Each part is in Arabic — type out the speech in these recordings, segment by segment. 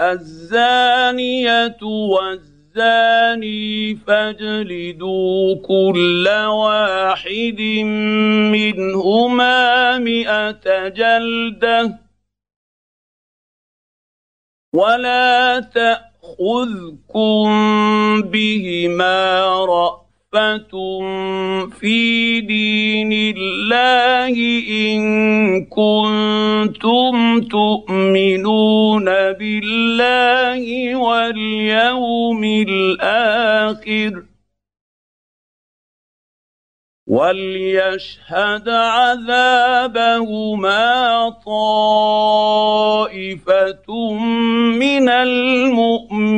الزانية والزاني فاجلدوا كل واحد منهما مائه جلدة. ولا تأخذكم بهما رأ في دين الله ان كنتم تؤمنون بالله واليوم الآخر وليشهد عذابهما طائفه من المؤمنين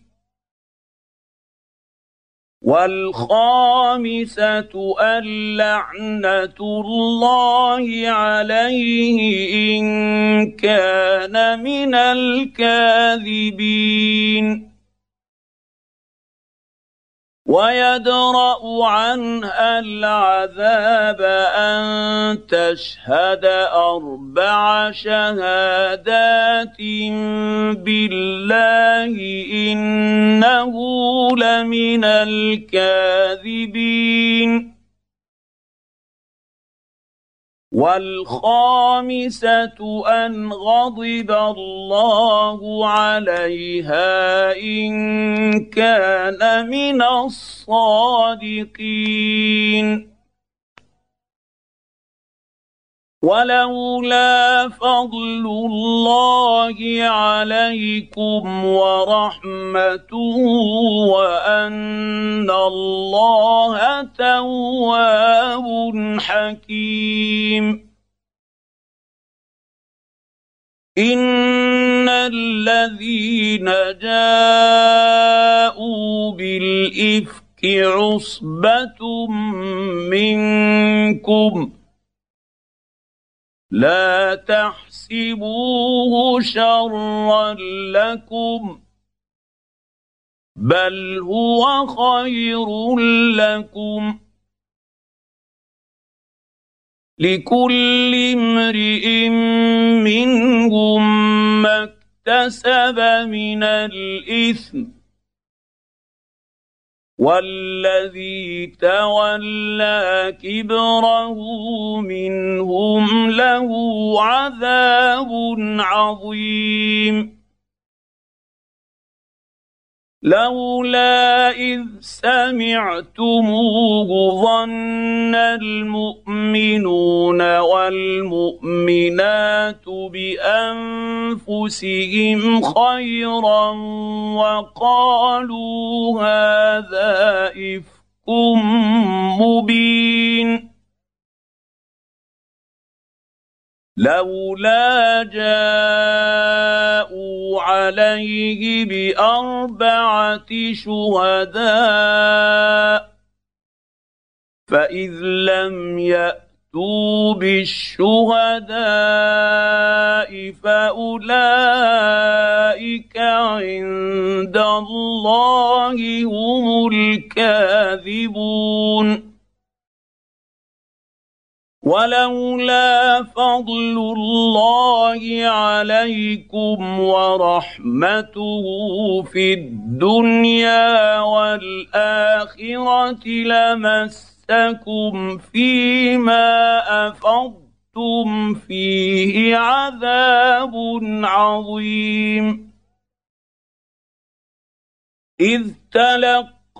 والخامسة اللعنه الله عليه إن كان من الكاذبين. ويدرأ عنها العذاب أن تشهد أربع شهادات بالله إنه لمن الكاذبين. والخامسة أن غضب الله عليها إن كان من الصادقين. ولولا فضل الله عليكم ورحمته وأن الله تواب حكيم. إن الذين جاءوا بالإفك عصبة منكم لا تحسبوه شرا لكم بل هو خير لكم. لكل امرئ منهم ما اكتسب من الإثم والذي تولى كبره منهم له عذاب عظيم. لولا إذ سمعتموه ظن المؤمنون والمؤمنات بأنفسهم خيرا وقالوا هذا إفك مبين لولا جاءوا عليه بأربعة شهداء فإذ لم يأتوا بالشهداء فأولئك عند الله هم الكاذبون ولولا فضل الله عليكم ورحمته في الدنيا والآخرة لمسكم فيما أفضتم فيه عذاب عظيم. إذ تلقوا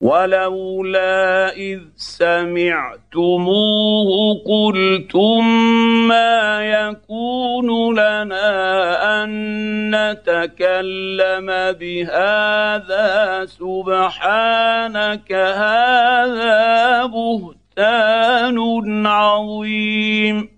ولولا إذ سمعتموه قلتم ما يكون لنا أن نتكلم بهذا سبحانك هذا بهتان عظيم.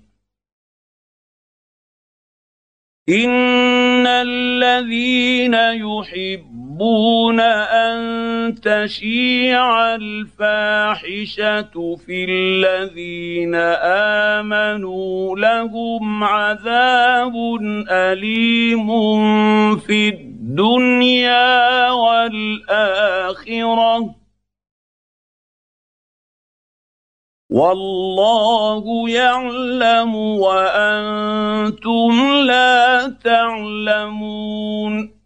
ان الذين يحبون ان تشيع الفاحشه في الذين امنوا لهم عذاب اليم في الدنيا والاخره والله يعلم وأنتم لا تعلمون.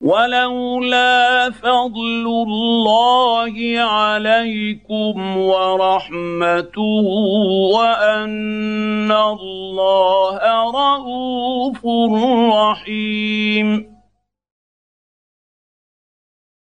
ولولا فضل الله عليكم ورحمته وأن الله رءوف رحيم.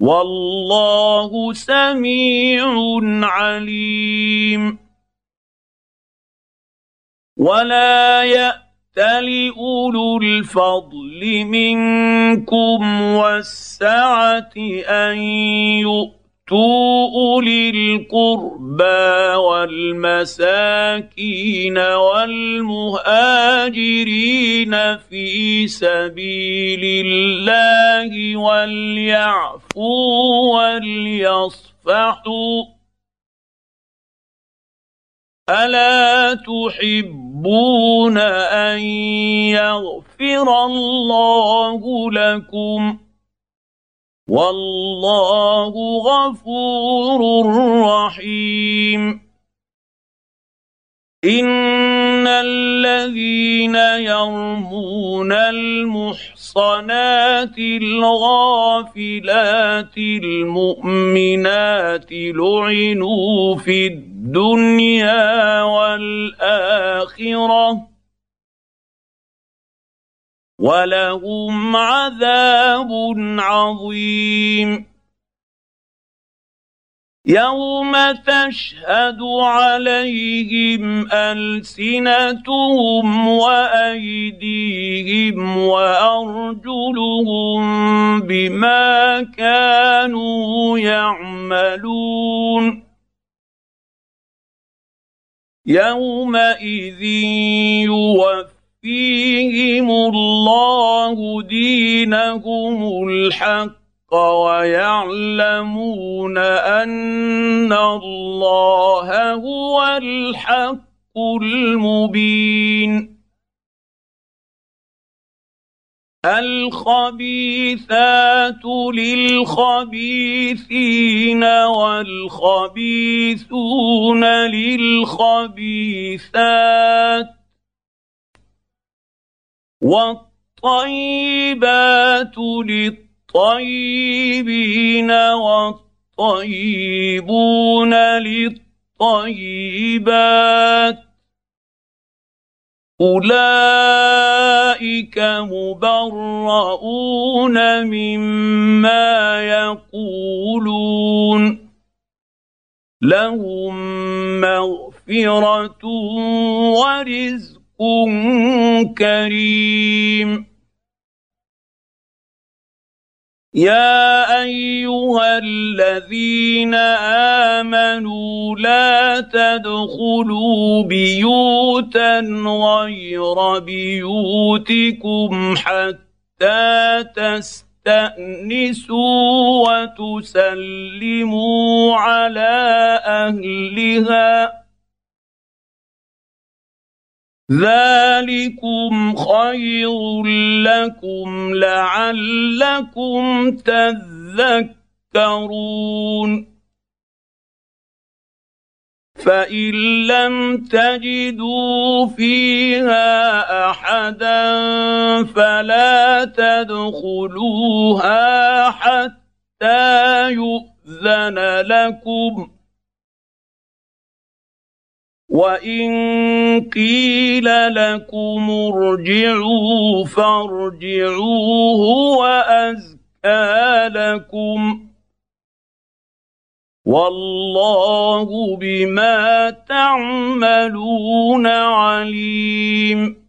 والله سميع عليم. ولا يأت يأتل أولو الفضل منكم والسعة أن يؤتوا اولي القربى والمساكين والمهاجرين في سبيل الله وليعفوا وليصفحوا. ألا تحبون أن يغفر الله لكم؟ والله غفور رحيم. إن الذين يرمون المحصنات الغافلات المؤمنات لعنوا في الدنيا والآخرة. ولهم عذاب عظيم. يوم تشهد عليهم السنتهم وايديهم وارجلهم بما كانوا يعملون. يومئذ يوفيهم الله دينهم الحق ويعلمون ان الله هو الحق المبين الخبيثات للخبيثين والخبيثون للخبيثات والطيبات للطيبين والطيبون للطيبات أولئك مبرؤون مما يقولون لهم مغفرة ورزق كريم. يا أيها الذين آمنوا لا تدخلوا بيوتا غير بيوتكم حتى تستأنسوا وتسلموا على أهلها. ذلكم خير لكم لعلكم تذكرون فان لم تجدوا فيها احدا فلا تدخلوها حتى يؤذن لكم وان قيل لكم ارجعوا فارجعوا هو ازكى لكم والله بما تعملون عليم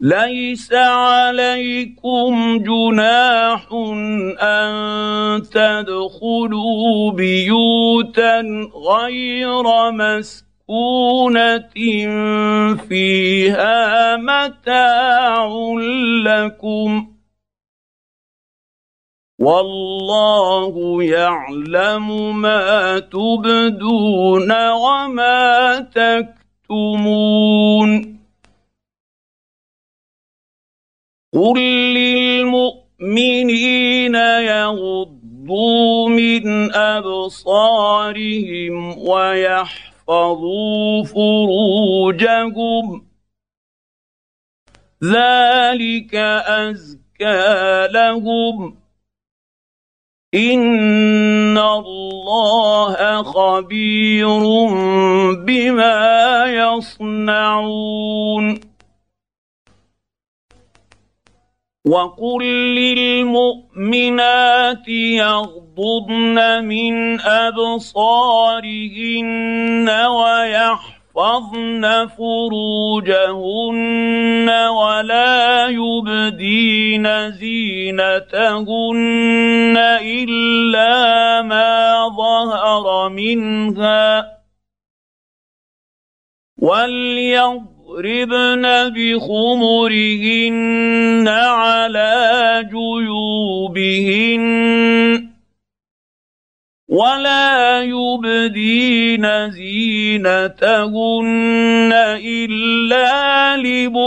ليس عليكم جناح أن تدخلوا بيوتا غير مسكونة فيها متاع لكم والله يعلم ما تبدون وما تكتمون قل للمؤمنين يغضوا من ابصارهم ويحفظوا فروجهم ذلك ازكى لهم ان الله خبير بما يصنعون وقل للمؤمنات يغضضن من ابصارهن ويحفظن يحفظن فروجهن ولا يبدين زينتهن الا ما ظهر منها وليضربن بخمرهن على جيوبهن ولا يبدين زينتهن إلا لبعولتهن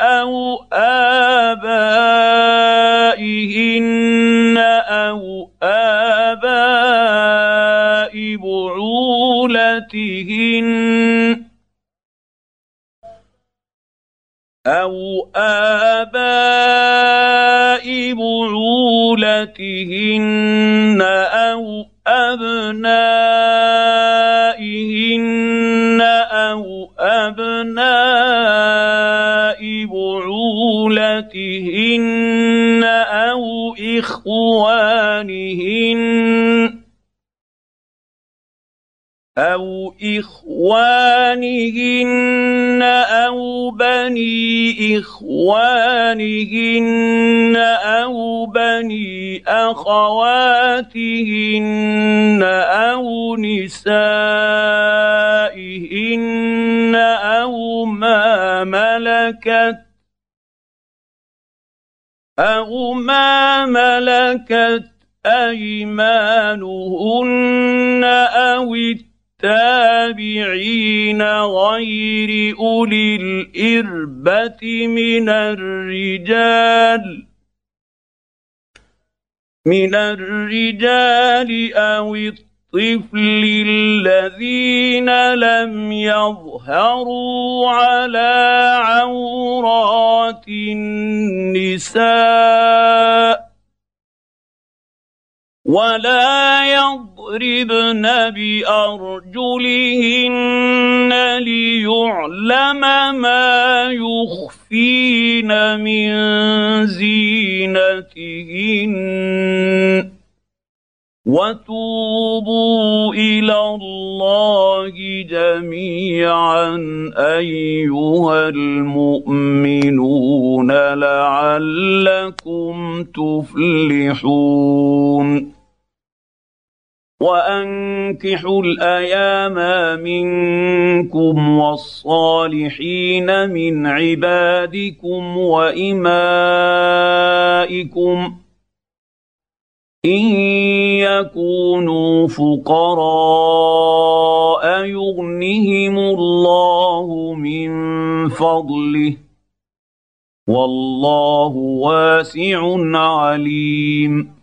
أو آبائهن أو اباء بعولتهن أو آباء بعولتهن أو أبنائهن أو أبناء بعولتهن أو إخوانهن أو اخوانهن أو بني اخوانهن أو بني اخواتهن أو نسائهن أو ما ملكت أو ما ملكت ايمانهن أو التابعين غير أولي الإربة من الرجال. من الرجال أو الطفل الذين لم يظهروا على عورات النساء ولا يضربن بأرجلهن ليعلم ما يخفين من زينتهن. وتوبوا إلى الله جميعا أيها المؤمنون لعلكم تفلحون. وأنكحوا الأيام منكم والصالحين من عبادكم وإمائكم إن يكونوا فقراء يغنهم الله من فضله والله واسع عليم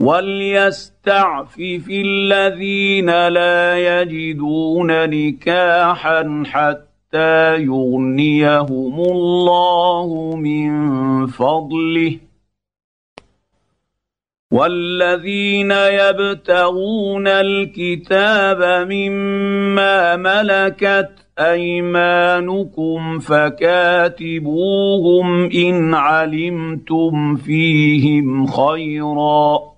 وليستعفف الذين لا يجدون نكاحا حتى يغنيهم الله من فضله والذين يبتغون الكتاب مما ملكت ايمانكم فكاتبوهم ان علمتم فيهم خيرا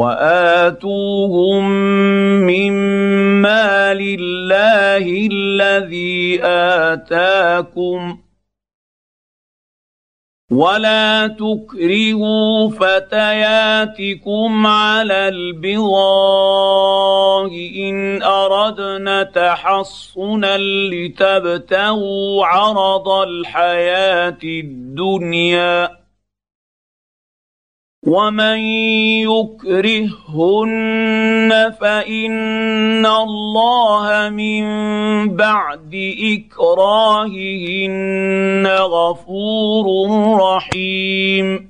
وآتوهم مما لله الذي آتاكم ولا تكرهوا فتياتكم على البغاء إن أردنا تحصنا لتبتغوا عرض الحياة الدنيا ومن يكرههن فان الله من بعد اكراههن غفور رحيم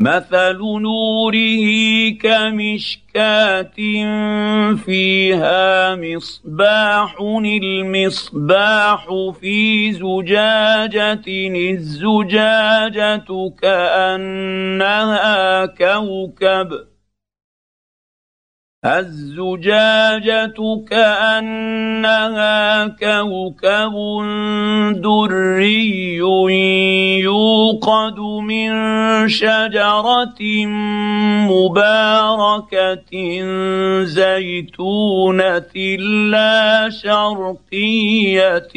مثل نوره كمشكاه فيها مصباح المصباح في زجاجه الزجاجه كانها كوكب الزجاجة كأنها كوكب دري يوقد من شجرة مباركة زيتونة لا شرقية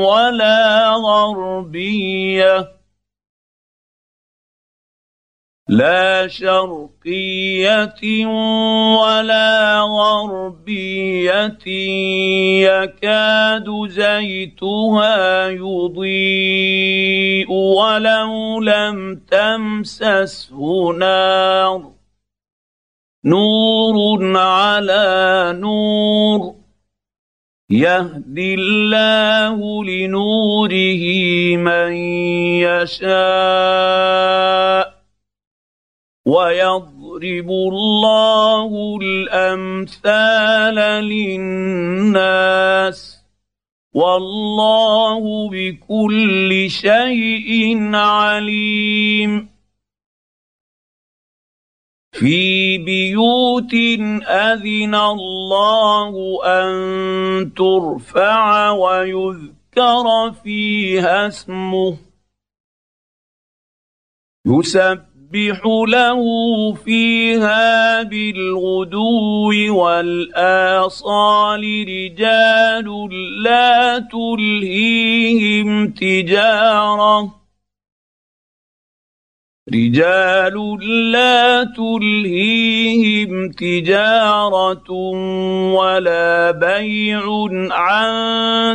ولا غربية. لا شرقية ولا غربية يكاد زيتها يضيء ولو لم تمسسه نار. نور على نور يهدي الله لنوره من يشاء. ويضرب الله الأمثال للناس والله بكل شيء عليم. في بيوت أذن الله أن ترفع ويذكر فيها اسمه. يسبح يسبح له فيها بالغدو والآصال رجال لا تلهيهم تجارة رجال لا تلهيهم تجارة ولا بيع عن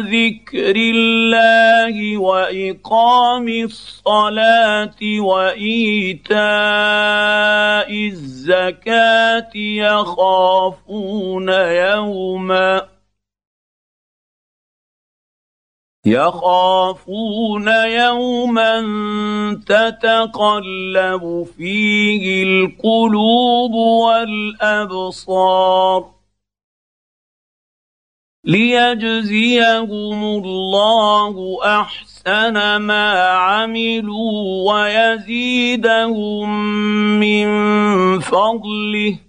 ذكر الله وإقام الصلاة وإيتاء الزكاة يخافون يوما يخافون يوما تتقلب فيه القلوب والابصار ليجزيهم الله احسن ما عملوا ويزيدهم من فضله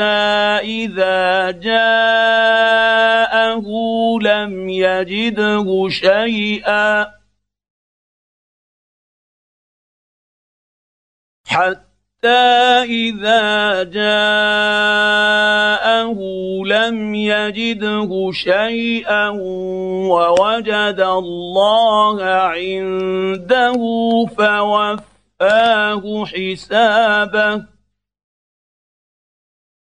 اذا جاءه لم يجده شيئا حتى اذا جاءه لم يجده شيئا ووجد الله عنده فوفاه حسابه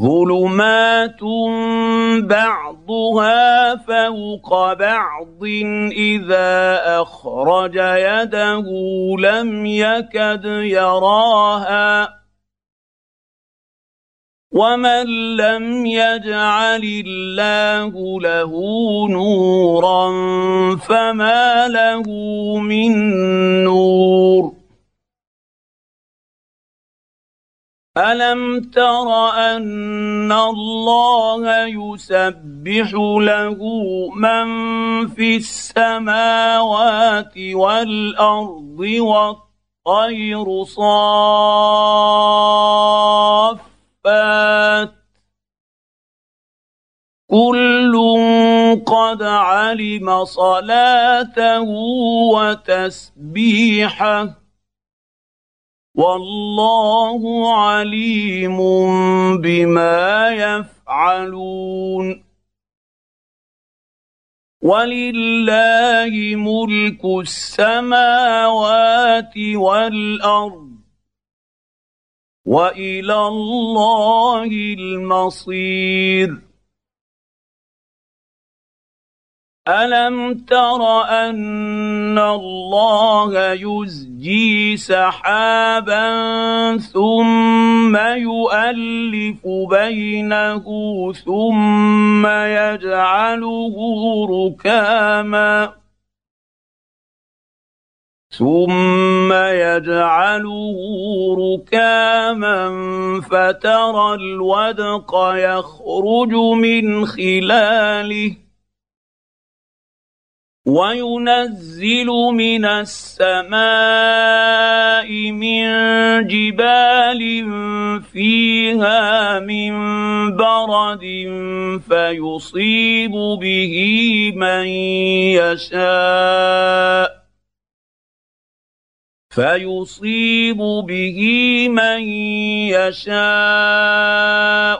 ظلمات بعضها فوق بعض اذا اخرج يده لم يكد يراها ومن لم يجعل الله له نورا فما له من نور الم تر ان الله يسبح له من في السماوات والارض والطير صافات كل قد علم صلاته وتسبيحه والله عليم بما يفعلون. ولله ملك السماوات والأرض وإلى الله المصير. ألم تر أن الله يزجي سحابا ثم يؤلف بينه ثم يجعله ركاما ثم يجعله ركاما فترى الودق يخرج من خلاله وينزل من السماء من جبال فيها من برد فيصيب به من يشاء. فيصيب به من يشاء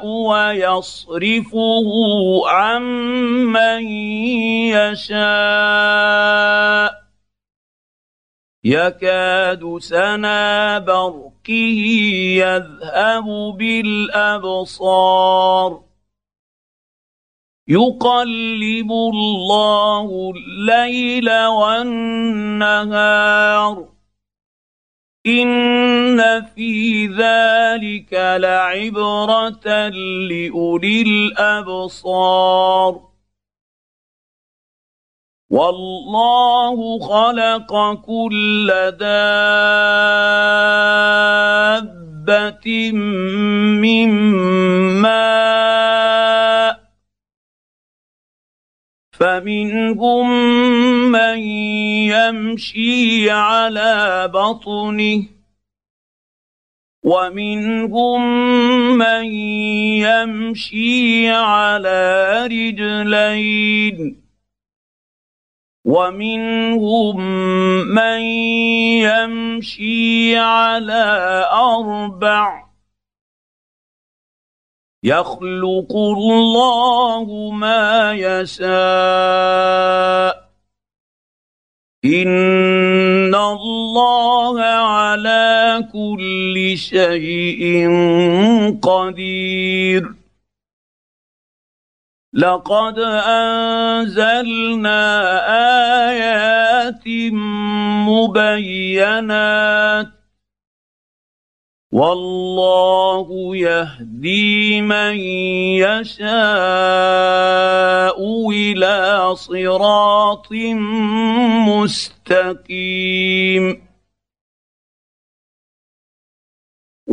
ويصرفه عن من يشاء. يكاد سنا برقه يذهب بالأبصار. يقلب الله الليل والنهار. ان في ذلك لعبره لاولي الابصار والله خلق كل دابه من ماء فمنهم من يمشي على بطنه ومنهم من يمشي على رجلين ومنهم من يمشي على أربع يخلق الله ما يشاء. إن الله على كل شيء قدير. لقد أنزلنا آيات مبينات والله يهدي من يشاء إلى صراط مستقيم.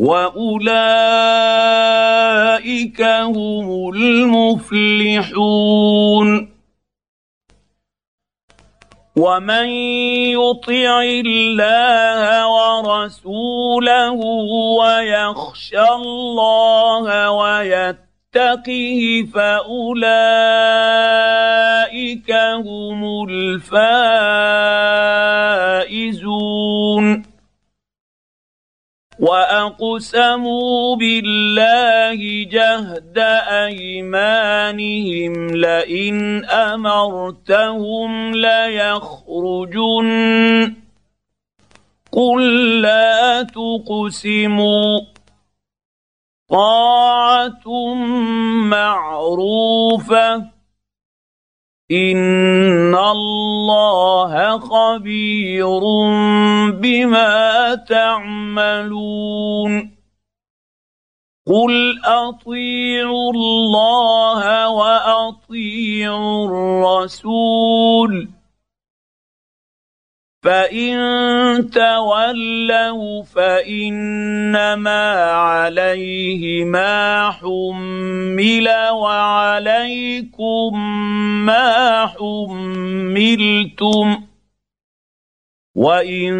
واولئك هم المفلحون ومن يطع الله ورسوله ويخشى الله ويتقه فاولئك هم الفائزون واقسموا بالله جهد ايمانهم لئن امرتهم ليخرجن قل لا تقسموا طاعه معروفه ان الله خبير بما تعملون قل اطيعوا الله واطيعوا الرسول فان تولوا فانما عليه ما حمل وعليكم ما حملتم وان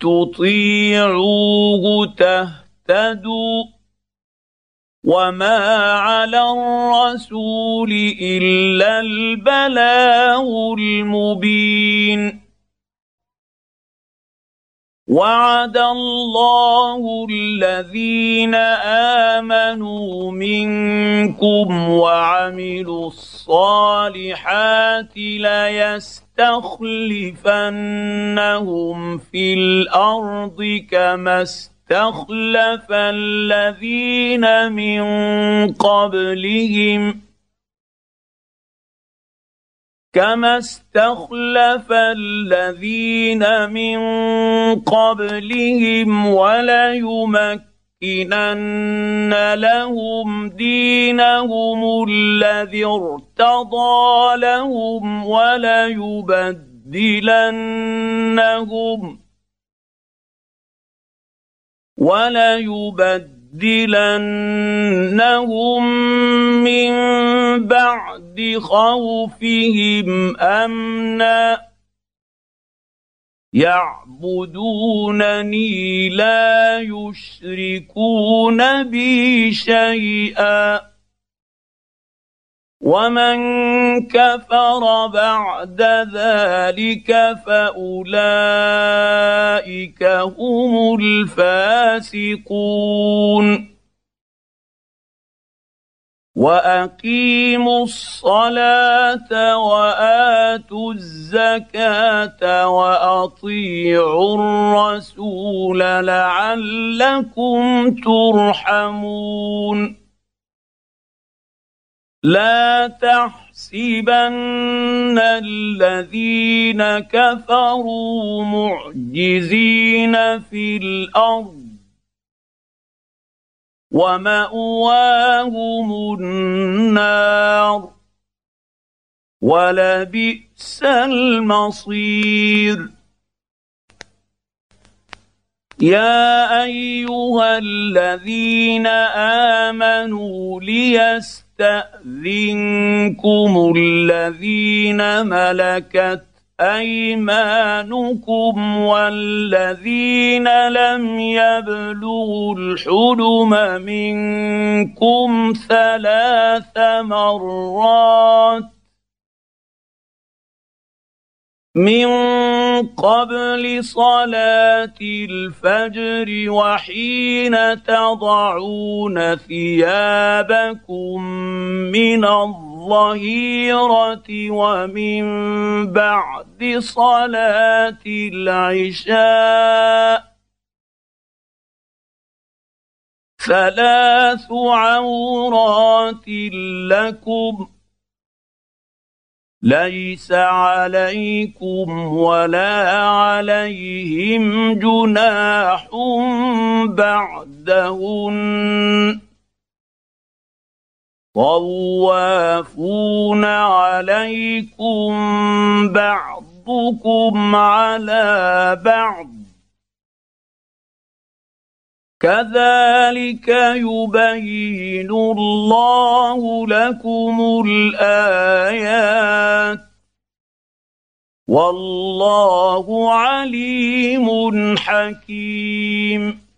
تطيعوه تهتدوا وما على الرسول الا البلاغ المبين وعد الله الذين آمنوا منكم وعملوا الصالحات ليستخلفنهم في الأرض كما استخلف الذين من قبلهم كما استخلف الذين من قبلهم وليمكنن لهم دينهم الذي ارتضى لهم وليبدلنهم وليبدلنهم لنبدلنهم من بعد خوفهم أمنا. يعبدونني لا يشركون بي شيئا. ومن كفر بعد ذلك فاولئك هم الفاسقون واقيموا الصلاه واتوا الزكاه واطيعوا الرسول لعلكم ترحمون لا تحسبن الذين كفروا معجزين في الأرض. ومأواهم النار. ولبئس المصير. يا أيها الذين آمنوا ليست يستأذنكم الذين ملكت أيمانكم والذين لم يبلغوا الحلم منكم ثلاث مرات من قبل صلاه الفجر وحين تضعون ثيابكم من الظهيره ومن بعد صلاه العشاء ثلاث عورات لكم ليس عليكم ولا عليهم جناح بعدهن طوافون عليكم بعضكم على بعض كذلك يبين الله لكم الآيات. والله عليم حكيم.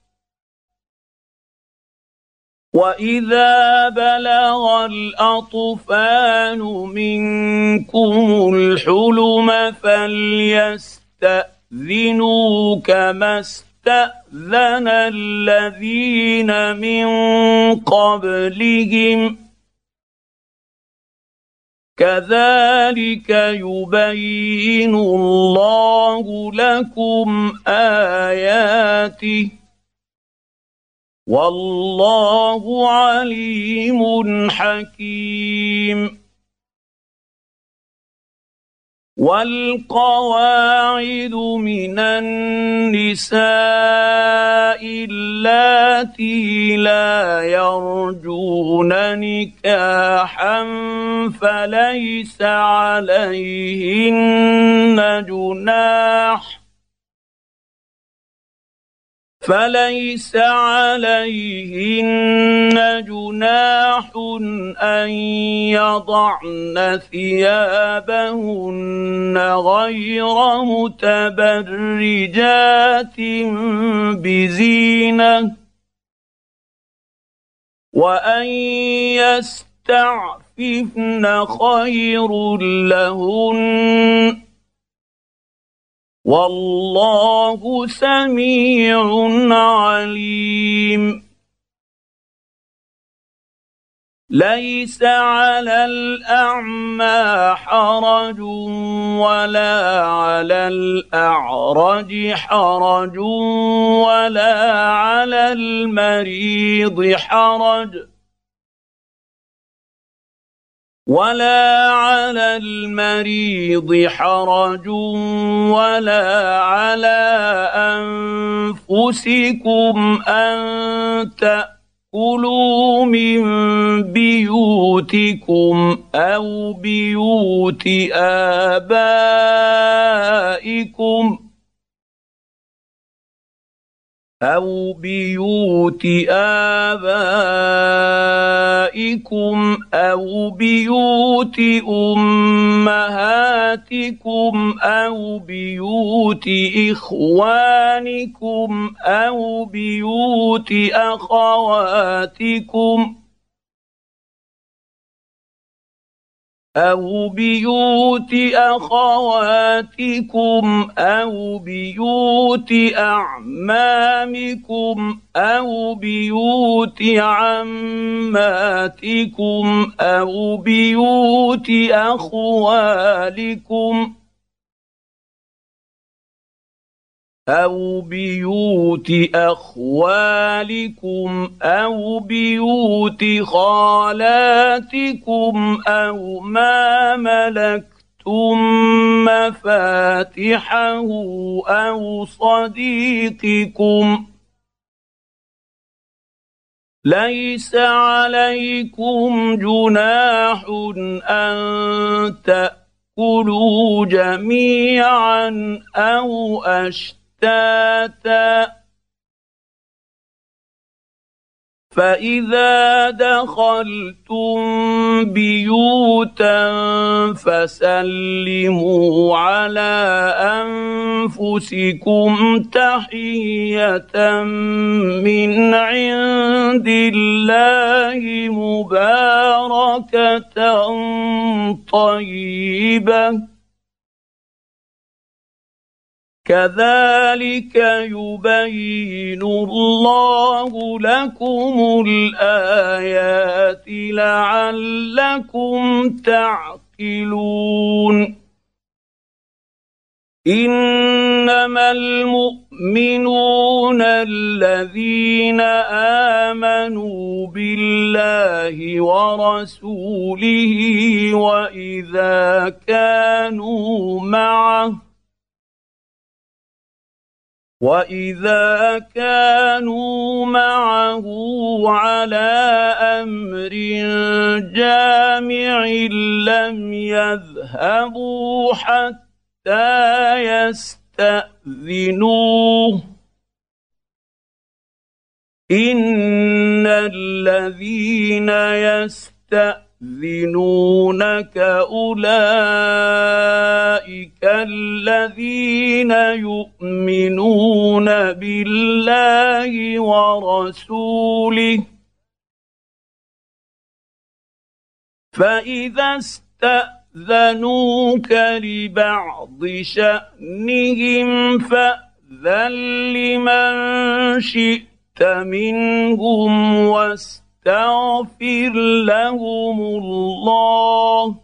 وإذا بلغ الأطفال منكم الحلم فليستأذنوا كما استاذن الذين من قبلهم. كذلك يبين الله لكم آياته. والله عليم حكيم. والقواعد من النساء اللاتي لا يرجون نكاحا فليس عليهن جناح فليس عليهن جناح أن يضعن ثيابهن غير متبرجات بزينة وأن يستعففن خير لهن والله سميع عليم. ليس على الأعمى حرج ولا على الأعرج حرج ولا على المريض حرج. ولا على المريض حرج ولا على انفسكم ان تاكلوا من بيوتكم أو بيوت ابائكم أو بيوت ابائكم أو بيوت امهاتكم أو بيوت اخوانكم أو بيوت اخواتكم أو بيوت اخواتكم أو بيوت اعمامكم أو بيوت عماتكم أو بيوت اخوالكم أو بيوت اخوالكم أو بيوت خالاتكم أو ما ملكتم مفاتحه أو صديقكم ليس عليكم جناح ان تاكلوا جميعا أو اشتاتا فتاتا فإذا دخلتم بيوتا فسلموا على أنفسكم تحية من عند الله مباركة طيبة. كذلك يبين الله لكم الآيات لعلكم تعقلون. إنما المؤمنون الذين آمنوا بالله ورسوله وإذا كانوا معه واذا كانوا معه على أمر جامع لم يذهبوا حتى يستاذنوه ان الذين يستاذنونك اولئك الذين يؤمنون بالله ورسوله فاذا استاذنوك لبعض شانهم فاذن لمن شئت منهم واستغفر لهم الله.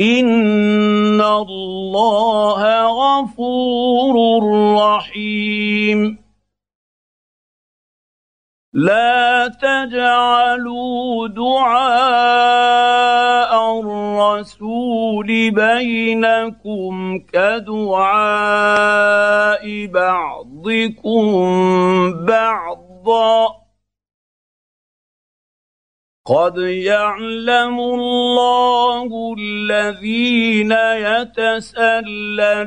إن الله غفور رحيم. لا تجعلوا دعاء الرسول بينكم كدعاء بعضكم بعضا قد يعلم الله الذين يتسللون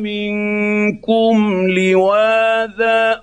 منكم لواذا